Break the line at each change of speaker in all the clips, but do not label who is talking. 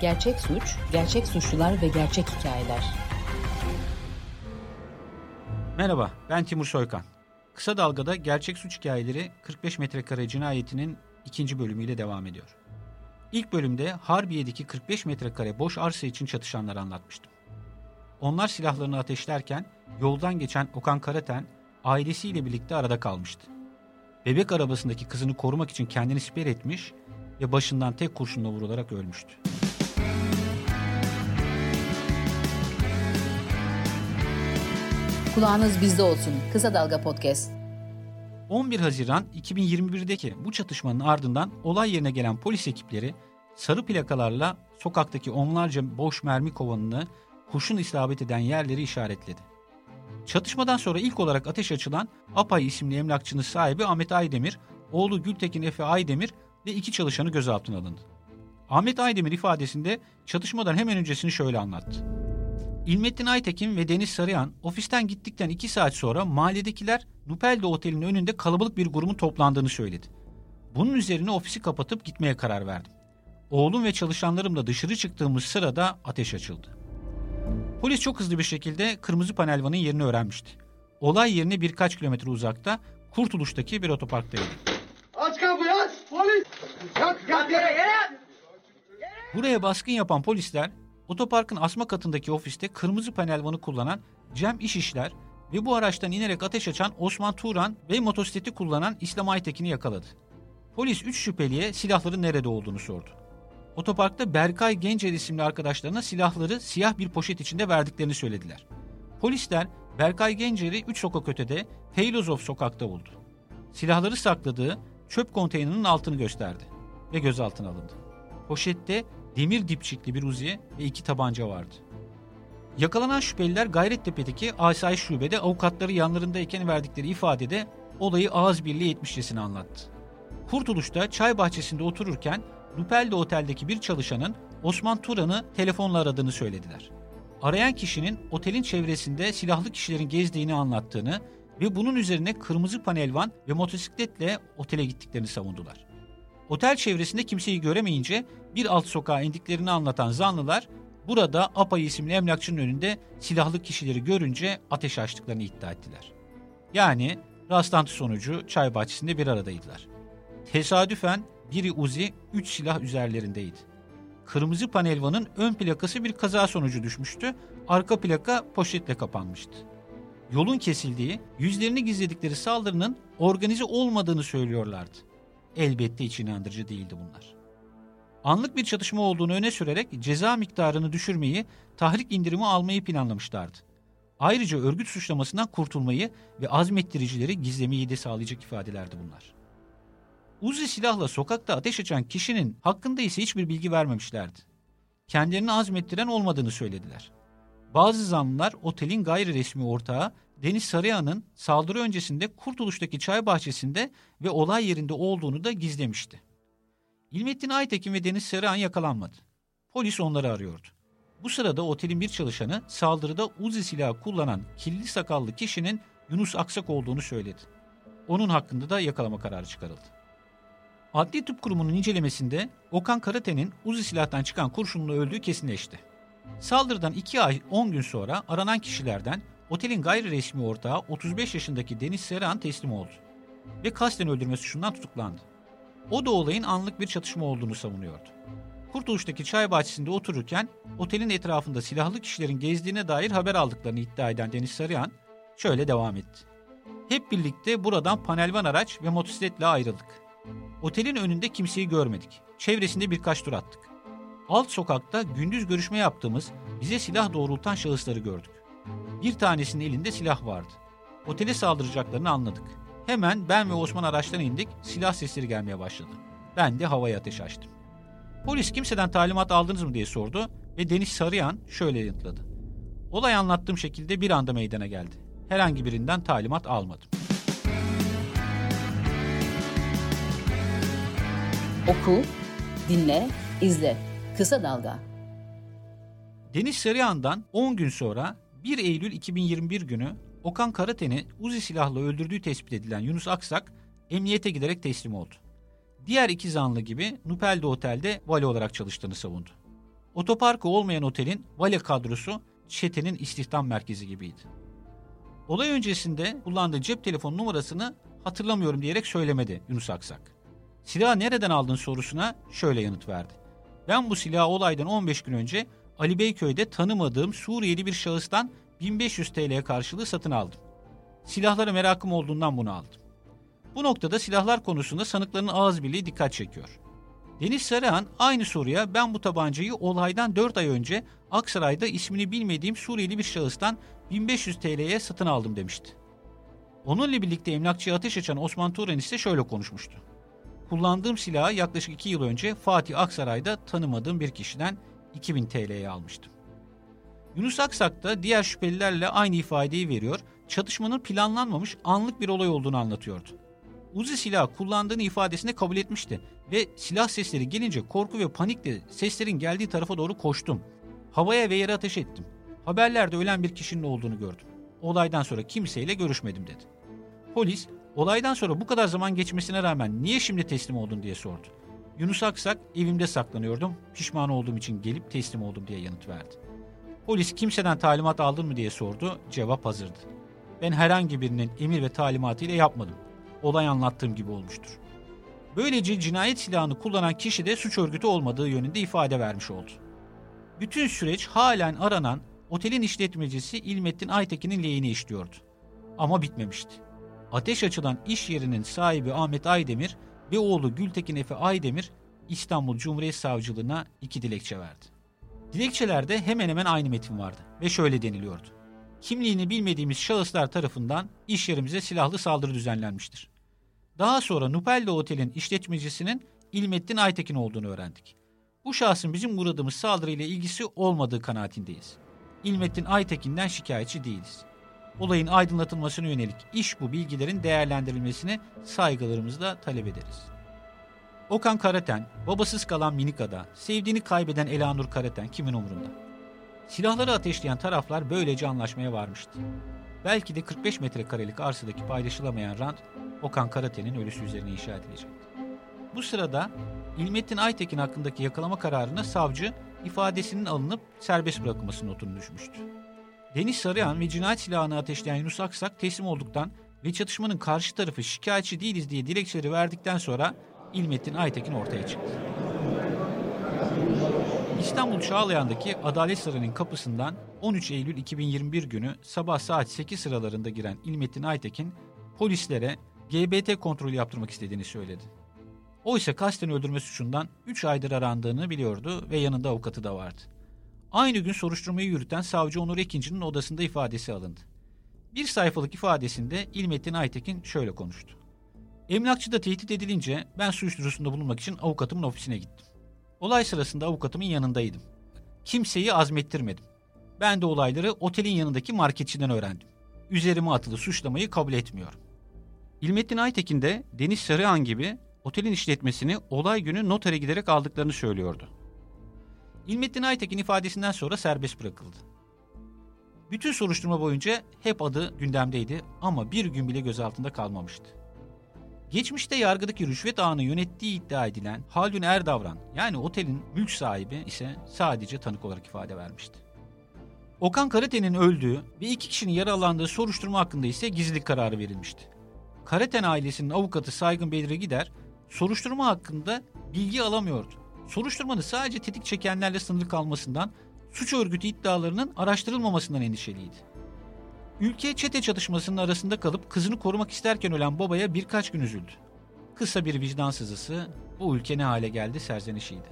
Gerçek suç, gerçek suçlular ve gerçek hikayeler.
Merhaba, ben Timur Soykan. Kısa Dalga'da gerçek suç hikayeleri 45 metrekare cinayetinin ikinci bölümüyle devam ediyor. İlk bölümde Harbiye'deki 45 metrekare boş arsa için çatışanları anlatmıştım. Onlar silahlarını ateşlerken yoldan geçen Okan Karaten ailesiyle birlikte arada kalmıştı. Bebek arabasındaki kızını korumak için kendini siper etmiş ve başından tek kurşunla vurularak ölmüştü.
Kulağınız bizde olsun. Kısa Dalga Podcast.
11 Haziran 2021'deki bu çatışmanın ardından olay yerine gelen polis ekipleri sarı plakalarla sokaktaki onlarca boş mermi kovanını kurşun isabet eden yerleri işaretledi. Çatışmadan sonra ilk olarak ateş açılan Apay isimli emlakçının sahibi Ahmet Aydemir, oğlu Gültekin Efe Aydemir ve iki çalışanı gözaltına alındı. Ahmet Aydemir ifadesinde çatışmadan hemen öncesini şöyle anlattı. İlmettin Aytekin ve Deniz Sarıyan ofisten gittikten iki saat sonra mahalledekiler Nupeldo Oteli'nin önünde kalabalık bir grubun toplandığını söyledi. Bunun üzerine ofisi kapatıp gitmeye karar verdim. Oğlum ve çalışanlarımla dışarı çıktığımız sırada ateş açıldı. Polis çok hızlı bir şekilde kırmızı panelvanın yerini öğrenmişti. Olay yerine birkaç kilometre uzakta Kurtuluş'taki bir otoparktaydı.
Aç kapıyı aç polis. Yat yat yere yere.
Buraya baskın yapan polisler otoparkın asma katındaki ofiste kırmızı panelvanı kullanan Cem İşişler ve bu araçtan inerek ateş açan Osman Turan ve motosikleti kullanan İslam Aytekin'i yakaladı. Polis 3 şüpheliye silahların nerede olduğunu sordu. Otoparkta Berkay Gencer isimli arkadaşlarına silahları siyah bir poşet içinde verdiklerini söylediler. Polisler Berkay Gencer'i 3 sokak ötede Feylozov sokakta buldu. Silahları sakladığı çöp konteynerinin altını gösterdi ve gözaltına alındı. Poşette demir dipçikli bir uzi ve iki tabanca vardı. Yakalanan şüpheliler Gayrettepe'deki asayiş şubede avukatları yanlarındayken verdikleri ifadede olayı ağız birliği etmişçesine anlattı. Kurtuluş'ta çay bahçesinde otururken Lupel'de oteldeki bir çalışanın Osman Turan'ı telefonla aradığını söylediler. Arayan kişinin otelin çevresinde silahlı kişilerin gezdiğini anlattığını ve bunun üzerine kırmızı panelvan ve motosikletle otele gittiklerini savundular. Otel çevresinde kimseyi göremeyince bir alt sokağa indiklerini anlatan zanlılar burada Apay isimli emlakçının önünde silahlı kişileri görünce ateş açtıklarını iddia ettiler. Yani rastlantı sonucu çay bahçesinde bir aradaydılar. Tesadüfen biri Uzi, üç silah üzerlerindeydi. Kırmızı panelvanın ön plakası bir kaza sonucu düşmüştü, arka plaka poşetle kapanmıştı. Yolun kesildiği, yüzlerini gizledikleri saldırının organize olmadığını söylüyorlardı. Elbette iç inandırıcı değildi bunlar. Anlık bir çatışma olduğunu öne sürerek ceza miktarını düşürmeyi, tahrik indirimi almayı planlamışlardı. Ayrıca örgüt suçlamasından kurtulmayı ve azmettiricileri gizlemeyi de sağlayacak ifadelerdi bunlar. Uzi silahla sokakta ateş açan kişinin hakkında ise hiçbir bilgi vermemişlerdi. Kendilerini azmettiren olmadığını söylediler. Bazı zanlılar otelin gayri resmi ortağı Deniz Sarıyan'ın saldırı öncesinde Kurtuluş'taki çay bahçesinde ve olay yerinde olduğunu da gizlemişti. İlmettin Aytekin ve Deniz Sarıyan yakalanmadı. Polis onları arıyordu. Bu sırada otelin bir çalışanı saldırıda Uzi silahı kullanan kirli sakallı kişinin Yunus Aksak olduğunu söyledi. Onun hakkında da yakalama kararı çıkarıldı. Adli Tıp Kurumu'nun incelemesinde Okan Karate'nin Uzi silahtan çıkan kurşunla öldüğü kesinleşti. Saldırıdan 2 ay 10 gün sonra aranan kişilerden otelin gayri resmi ortağı 35 yaşındaki Deniz Serhan teslim oldu ve kasten öldürme suçundan tutuklandı. O da olayın anlık bir çatışma olduğunu savunuyordu. Kurtuluş'taki çay bahçesinde otururken otelin etrafında silahlı kişilerin gezdiğine dair haber aldıklarını iddia eden Deniz Sarıyan şöyle devam etti. Hep birlikte buradan panelvan araç ve motosikletle ayrıldık. Otelin önünde kimseyi görmedik. Çevresinde birkaç tur attık. Alt sokakta gündüz görüşme yaptığımız bize silah doğrultan şahısları gördük. Bir tanesinin elinde silah vardı. Otele saldıracaklarını anladık. Hemen ben ve Osman araçtan indik, silah sesleri gelmeye başladı. Ben de havaya ateş açtım. Polis kimseden talimat aldınız mı diye sordu ve Deniz Sarıyan şöyle yanıtladı. Olay anlattığım şekilde bir anda meydana geldi. Herhangi birinden talimat almadım.
Oku, dinle, izle. Kısa Dalga.
Deniz Sarıyan'dan 10 gün sonra 1 Eylül 2021 günü Okan Karaten'i Uzi silahla öldürdüğü tespit edilen Yunus Aksak emniyete giderek teslim oldu. Diğer iki zanlı gibi Nupel'de otelde vali olarak çalıştığını savundu. Otoparkı olmayan otelin vale kadrosu çetenin istihdam merkezi gibiydi. Olay öncesinde kullandığı cep telefon numarasını hatırlamıyorum diyerek söylemedi Yunus Aksak. Silahı nereden aldın sorusuna şöyle yanıt verdi. Ben bu silahı olaydan 15 gün önce Ali Beyköy'de tanımadığım Suriyeli bir şahıstan 1500 TL'ye karşılığı satın aldım. Silahlara merakım olduğundan bunu aldım. Bu noktada silahlar konusunda sanıkların ağız birliği dikkat çekiyor. Deniz Sarıhan aynı soruya ben bu tabancayı olaydan 4 ay önce Aksaray'da ismini bilmediğim Suriyeli bir şahıstan 1500 TL'ye satın aldım demişti. Onunla birlikte emlakçıya ateş açan Osman Turan ise şöyle konuşmuştu. Kullandığım silahı yaklaşık 2 yıl önce Fatih Aksaray'da tanımadığım bir kişiden 2000 TL'ye almıştım. Yunus Aksak da diğer şüphelilerle aynı ifadeyi veriyor, çatışmanın planlanmamış anlık bir olay olduğunu anlatıyordu. Uzi silah kullandığını ifadesine kabul etmişti ve silah sesleri gelince korku ve panikle seslerin geldiği tarafa doğru koştum. Havaya ve yere ateş ettim. Haberlerde ölen bir kişinin olduğunu gördüm. Olaydan sonra kimseyle görüşmedim dedi. Polis, olaydan sonra bu kadar zaman geçmesine rağmen niye şimdi teslim oldun diye sordu. Yunus Aksak evimde saklanıyordum, pişman olduğum için gelip teslim oldum diye yanıt verdi. Polis kimseden talimat aldın mı diye sordu, cevap hazırdı. Ben herhangi birinin emir ve talimatıyla yapmadım. Olay anlattığım gibi olmuştur. Böylece cinayet silahını kullanan kişi de suç örgütü olmadığı yönünde ifade vermiş oldu. Bütün süreç halen aranan otelin işletmecisi İlmettin Aytekin'in lehine işliyordu. Ama bitmemişti. Ateş açılan iş yerinin sahibi Ahmet Aydemir ve oğlu Gültekin Efe Aydemir İstanbul Cumhuriyet Savcılığına iki dilekçe verdi. Dilekçelerde hemen hemen aynı metin vardı ve şöyle deniliyordu. Kimliğini bilmediğimiz şahıslar tarafından iş yerimize silahlı saldırı düzenlenmiştir. Daha sonra Nupello Otel'in işletmecisinin İlmettin Aytekin olduğunu öğrendik. Bu şahsın bizim uğradığımız saldırıyla ilgisi olmadığı kanaatindeyiz. İlmettin Aytekin'den şikayetçi değiliz. Olayın aydınlatılmasına yönelik iş bu bilgilerin değerlendirilmesini saygılarımızla talep ederiz. Okan Karaten, babasız kalan Minika'da, sevdiğini kaybeden Elanur Karaten kimin umurunda? Silahları ateşleyen taraflar böylece anlaşmaya varmıştı. Belki de 45 metrekarelik arsadaki paylaşılamayan rant Okan Karaten'in ölüsü üzerine inşa edilecekti. Bu sırada İlmettin Aytekin hakkındaki yakalama kararına savcı ifadesinin alınıp serbest bırakılması notunu düşmüştü. Deniz Sarıyan ve cinayet silahını ateşleyen Yunus Aksak teslim olduktan ve çatışmanın karşı tarafı şikayetçi değiliz diye dilekçeleri verdikten sonra İlmettin Aytekin ortaya çıktı. İstanbul Çağlayan'daki Adalet Sarayı'nın kapısından 13 Eylül 2021 günü sabah saat 8 sıralarında giren İlmettin Aytekin polislere GBT kontrolü yaptırmak istediğini söyledi. Oysa kasten öldürme suçundan 3 aydır arandığını biliyordu ve yanında avukatı da vardı. Aynı gün soruşturmayı yürüten savcı Onur Ekinci'nin odasında ifadesi alındı. Bir sayfalık ifadesinde İlmettin Aytekin şöyle konuştu. Emlakçıda tehdit edilince ben suç duyurusunda bulunmak için avukatımın ofisine gittim. Olay sırasında avukatımın yanındaydım. Kimseyi azmettirmedim. Ben de olayları otelin yanındaki marketçiden öğrendim. Üzerime atılı suçlamayı kabul etmiyorum. İlmettin Aytekin de Deniz Sarıhan gibi otelin işletmesini olay günü notere giderek aldıklarını söylüyordu. İlmettin Aytekin ifadesinden sonra serbest bırakıldı. Bütün soruşturma boyunca hep adı gündemdeydi ama bir gün bile gözaltında kalmamıştı. Geçmişte yargıdaki rüşvet ağını yönettiği iddia edilen Haldun Erdavran yani otelin mülk sahibi ise sadece tanık olarak ifade vermişti. Okan Karate'nin öldüğü ve iki kişinin yaralandığı soruşturma hakkında ise gizlilik kararı verilmişti. Karaten ailesinin avukatı Saygın Bedri Gider soruşturma hakkında bilgi alamıyordu. Soruşturmanın sadece tetik çekenlerle sınırlı kalmasından, suç örgütü iddialarının araştırılmamasından endişeliydi. Ülke çete çatışmasının arasında kalıp kızını korumak isterken ölen babaya birkaç gün üzüldü. Kısa bir vicdan sızısı bu ülke ne hale geldi serzenişiydi.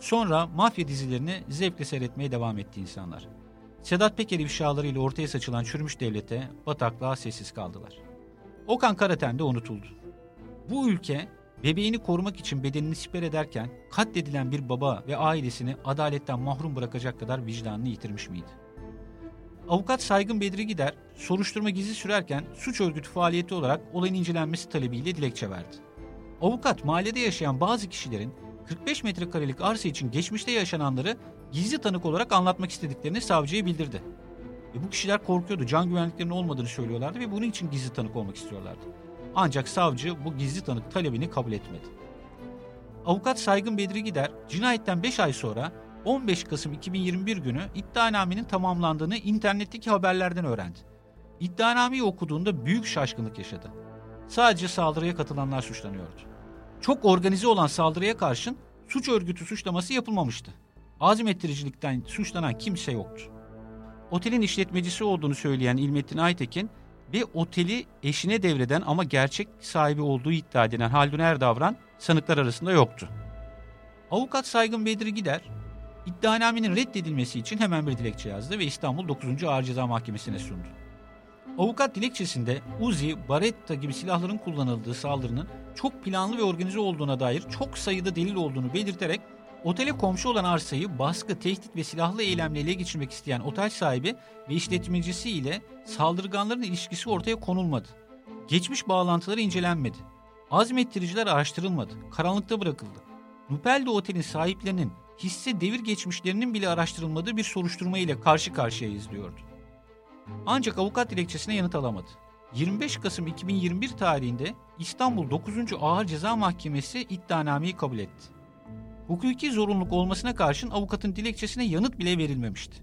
Sonra mafya dizilerini zevkle seyretmeye devam etti insanlar. Sedat Peker ifşalarıyla ortaya saçılan çürümüş devlete, bataklığa sessiz kaldılar. Okan Karaten de unutuldu. Bu ülke bebeğini korumak için bedenini siper ederken katledilen bir baba ve ailesini adaletten mahrum bırakacak kadar vicdanını yitirmiş miydi? Avukat Saygın Bedri Gider, soruşturma gizli sürerken suç örgütü faaliyeti olarak olayın incelenmesi talebiyle dilekçe verdi. Avukat mahallede yaşayan bazı kişilerin 45 metrekarelik arsa için geçmişte yaşananları gizli tanık olarak anlatmak istediklerini savcıya bildirdi. Ve bu kişiler korkuyordu, can güvenliklerinin olmadığını söylüyorlardı ve bunun için gizli tanık olmak istiyorlardı. Ancak savcı bu gizli tanık talebini kabul etmedi. Avukat Saygın Bedri Gider, cinayetten 5 ay sonra 15 Kasım 2021 günü iddianamenin tamamlandığını internetteki haberlerden öğrendi. İddianameyi okuduğunda büyük şaşkınlık yaşadı. Sadece saldırıya katılanlar suçlanıyordu. Çok organize olan saldırıya karşın suç örgütü suçlaması yapılmamıştı. Azmettiricilikten suçlanan kimse yoktu. Otelin işletmecisi olduğunu söyleyen İlmettin Aytekin ve oteli eşine devreden ama gerçek sahibi olduğu iddia edilen Haldun Erdavran sanıklar arasında yoktu. Avukat Saygın Bedri Gider, iddianamenin reddedilmesi için hemen bir dilekçe yazdı ve İstanbul 9. Ağır Ceza Mahkemesi'ne sundu. Avukat dilekçesinde Uzi, Baretta gibi silahların kullanıldığı saldırının çok planlı ve organize olduğuna dair çok sayıda delil olduğunu belirterek otele komşu olan arsayı baskı, tehdit ve silahlı eylemle ele geçirmek isteyen otel sahibi ve işletmecisi ile saldırganların ilişkisi ortaya konulmadı. Geçmiş bağlantıları incelenmedi. Azmettiriciler araştırılmadı, karanlıkta bırakıldı. Nupel'de otelin sahiplerinin hisse devir geçmişlerinin bile araştırılmadığı bir soruşturma ile karşı karşıya izliyordu. Ancak avukat dilekçesine yanıt alamadı. 25 Kasım 2021 tarihinde İstanbul 9. Ağır Ceza Mahkemesi iddianameyi kabul etti. Hukuki zorunluluk olmasına karşın avukatın dilekçesine yanıt bile verilmemişti.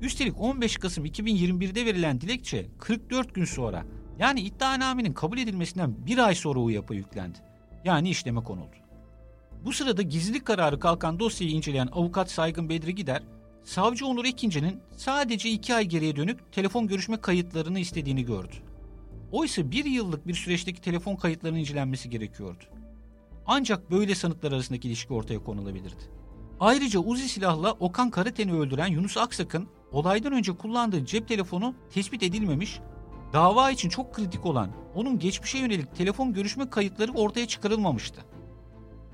Üstelik 15 Kasım 2021'de verilen dilekçe 44 gün sonra yani iddianamenin kabul edilmesinden bir ay sonra UYAP'a yüklendi. Yani işleme konuldu. Bu sırada gizlilik kararı kalkan dosyayı inceleyen avukat Saygın Bedri Gider, savcı Onur Ekinci'nin sadece iki ay geriye dönük telefon görüşme kayıtlarını istediğini gördü. Oysa bir yıllık bir süreçteki telefon kayıtlarının incelenmesi gerekiyordu. Ancak böyle sanıklar arasındaki ilişki ortaya konulabilirdi. Ayrıca Uzi silahla Okan Karaten'i öldüren Yunus Aksak'ın olaydan önce kullandığı cep telefonu tespit edilmemiş, dava için çok kritik olan onun geçmişe yönelik telefon görüşme kayıtları ortaya çıkarılmamıştı.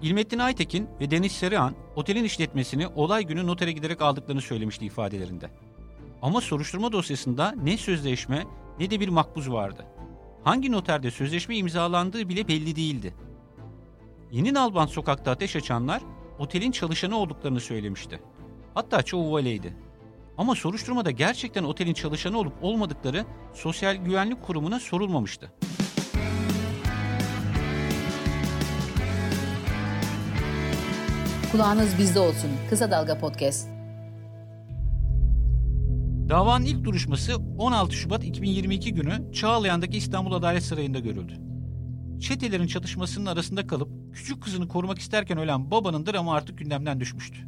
İlmettin Aytekin ve Deniz Sarıhan otelin işletmesini olay günü notere giderek aldıklarını söylemişti ifadelerinde. Ama soruşturma dosyasında ne sözleşme ne de bir makbuz vardı. Hangi noterde sözleşme imzalandığı bile belli değildi. Yeni Nalbant sokakta ateş açanlar otelin çalışanı olduklarını söylemişti. Hatta çoğu valeydi. Ama soruşturmada gerçekten otelin çalışanı olup olmadıkları Sosyal Güvenlik Kurumu'na sorulmamıştı.
Kulağınız bizde olsun. Kısa Dalga Podcast.
Davanın ilk duruşması 16 Şubat 2022 günü Çağlayan'daki İstanbul Adalet Sarayı'nda görüldü. Çetelerin çatışmasının arasında kalıp küçük kızını korumak isterken ölen babanın dramı artık gündemden düşmüştü.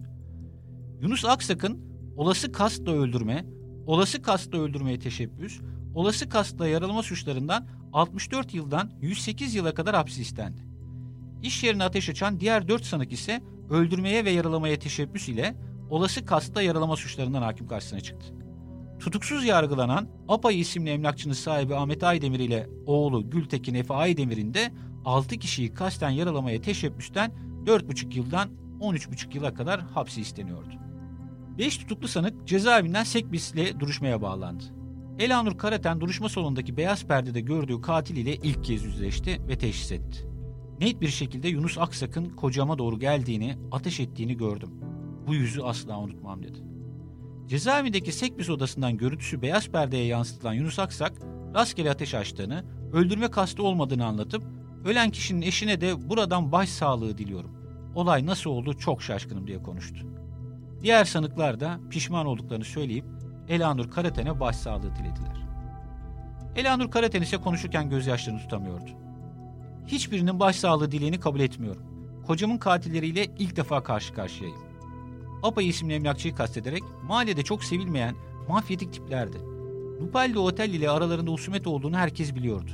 Yunus Aksak'ın olası kastla öldürme, olası kastla öldürmeye teşebbüs, olası kastla yaralama suçlarından 64 yıldan 108 yıla kadar hapsi istendi. İş yerine ateş açan diğer 4 sanık ise öldürmeye ve yaralamaya teşebbüs ile olası kastla yaralama suçlarından hakim karşısına çıktı. Tutuksuz yargılanan Apay isimli emlakçının sahibi Ahmet Aydemir ile oğlu Gültekin Efe Aydemir'in de 6 kişiyi kasten yaralamaya teşebbüsten 4,5 yıldan 13,5 yıla kadar hapsi isteniyordu. 5 tutuklu sanık cezaevinden Sekbis'le duruşmaya bağlandı. Elanur Karaten duruşma salonundaki beyaz perdede gördüğü katil ile ilk kez yüzleşti ve teşhis etti. Net bir şekilde Yunus Aksak'ın kocama doğru geldiğini, ateş ettiğini gördüm. Bu yüzü asla unutmam dedi. Cezaevindeki Sekbis odasından görüntüsü beyaz perdeye yansıtılan Yunus Aksak, rastgele ateş açtığını, öldürme kastı olmadığını anlatıp, ölen kişinin eşine de buradan baş sağlığı diliyorum. Olay nasıl oldu çok şaşkınım diye konuştu. Diğer sanıklar da pişman olduklarını söyleyip Elanur Karaten'e başsağlığı dilediler. Elanur Karaten ise konuşurken gözyaşlarını tutamıyordu. Hiçbirinin başsağlığı dileğini kabul etmiyorum. Kocamın katilleriyle ilk defa karşı karşıyayım. Apay isimli emlakçıyı kastederek mahallede çok sevilmeyen mafyatik tiplerdi. Lupalli Otel ile aralarında husumet olduğunu herkes biliyordu.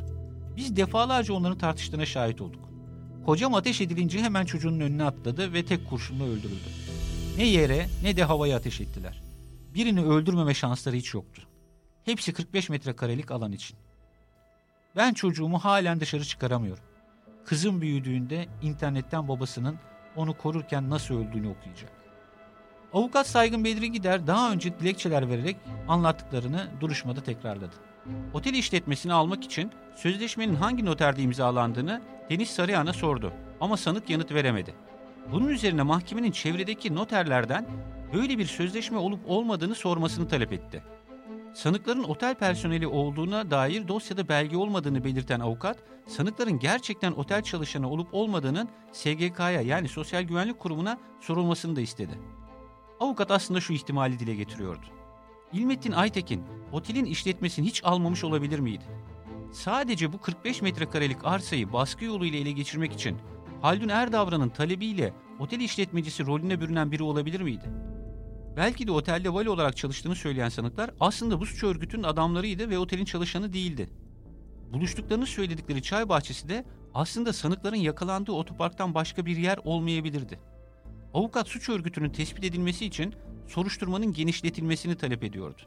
Biz defalarca onların tartıştığına şahit olduk. Kocam ateş edilince hemen çocuğunun önüne atladı ve tek kurşunla öldürüldü. Ne yere ne de havaya ateş ettiler. Birini öldürmeme şansları hiç yoktu. Hepsi 45 metrekarelik alan için. Ben çocuğumu halen dışarı çıkaramıyorum. Kızım büyüdüğünde internetten babasının onu korurken nasıl öldüğünü okuyacak. Avukat Saygın Bedri Gider daha önce dilekçeler vererek anlattıklarını duruşmada tekrarladı. Otel işletmesini almak için sözleşmenin hangi noterde imzalandığını Deniz Sarıyan'a sordu ama sanık yanıt veremedi. Bunun üzerine mahkemenin çevredeki noterlerden böyle bir sözleşme olup olmadığını sormasını talep etti. Sanıkların otel personeli olduğuna dair dosyada belge olmadığını belirten avukat, sanıkların gerçekten otel çalışanı olup olmadığının SGK'ya yani Sosyal Güvenlik Kurumu'na sorulmasını da istedi. Avukat aslında şu ihtimali dile getiriyordu. İlmettin Aytekin otelin işletmesini hiç almamış olabilir miydi? Sadece bu 45 metrekarelik arsayı baskı yoluyla ele geçirmek için Haldun Erdavran'ın talebiyle otel işletmecisi rolüne bürünen biri olabilir miydi? Belki de otelde vali olarak çalıştığını söyleyen sanıklar aslında bu suç örgütünün adamlarıydı ve otelin çalışanı değildi. Buluştuklarını söyledikleri çay bahçesi de aslında sanıkların yakalandığı otoparktan başka bir yer olmayabilirdi. Avukat suç örgütünün tespit edilmesi için soruşturmanın genişletilmesini talep ediyordu.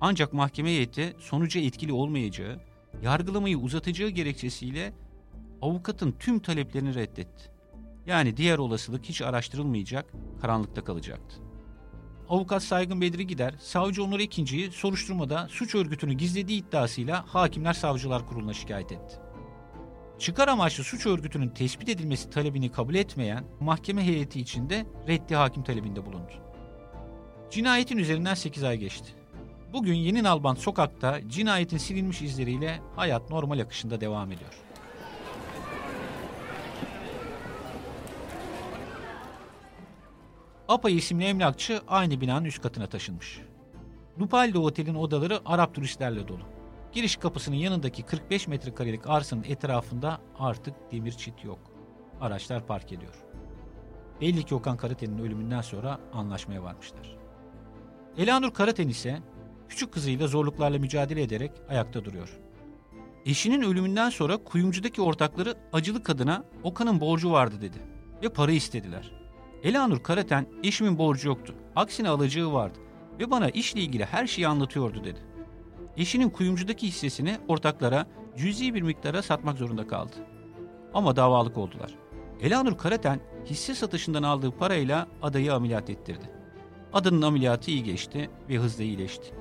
Ancak mahkeme heyeti sonuca etkili olmayacağı, yargılamayı uzatacağı gerekçesiyle avukatın tüm taleplerini reddetti. Yani diğer olasılık hiç araştırılmayacak, karanlıkta kalacaktı. Avukat Saygın Bedri Gider, savcı Onur Ekinci'yi soruşturmada suç örgütünü gizlediği iddiasıyla Hakimler Savcılar Kurulu'na şikayet etti. Çıkar amaçlı suç örgütünün tespit edilmesi talebini kabul etmeyen mahkeme heyeti içinde reddi hakim talebinde bulundu. Cinayetin üzerinden 8 ay geçti. Bugün Yeni Nalbant sokakta cinayetin silinmiş izleriyle hayat normal akışında devam ediyor. Apay isimli emlakçı aynı binanın üst katına taşınmış. Lupalde Otel'in odaları Arap turistlerle dolu. Giriş kapısının yanındaki 45 metrekarelik arsanın etrafında artık demir çit yok. Araçlar park ediyor. Belli ki Okan Karaten'in ölümünden sonra anlaşmaya varmışlar. Elanur Karaten ise küçük kızıyla zorluklarla mücadele ederek ayakta duruyor. Eşinin ölümünden sonra kuyumcudaki ortakları acılı kadına Okan'ın borcu vardı dedi ve para istediler. Elanur Karaten eşimin borcu yoktu. Aksine alacağı vardı ve bana işle ilgili her şeyi anlatıyordu dedi. Eşinin kuyumcudaki hissesini ortaklara cüzi bir miktara satmak zorunda kaldı. Ama davalık oldular. Elanur Karaten hisse satışından aldığı parayla adayı ameliyat ettirdi. Adının ameliyatı iyi geçti ve hızla iyileşti.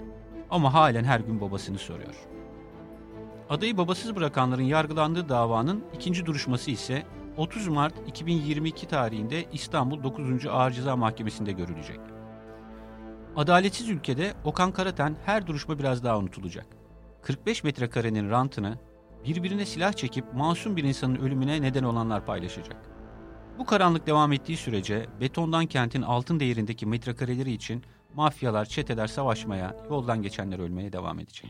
Ama halen her gün babasını soruyor. Adayı babasız bırakanların yargılandığı davanın ikinci duruşması ise 30 Mart 2022 tarihinde İstanbul 9. Ağır Ceza Mahkemesi'nde görülecek. Adaletsiz ülkede Okan Karaten her duruşma biraz daha unutulacak. 45 metrekarenin rantını birbirine silah çekip masum bir insanın ölümüne neden olanlar paylaşacak. Bu karanlık devam ettiği sürece betondan kentin altın değerindeki metrekareleri için mafyalar, çeteler savaşmaya, yoldan geçenler ölmeye devam edecek.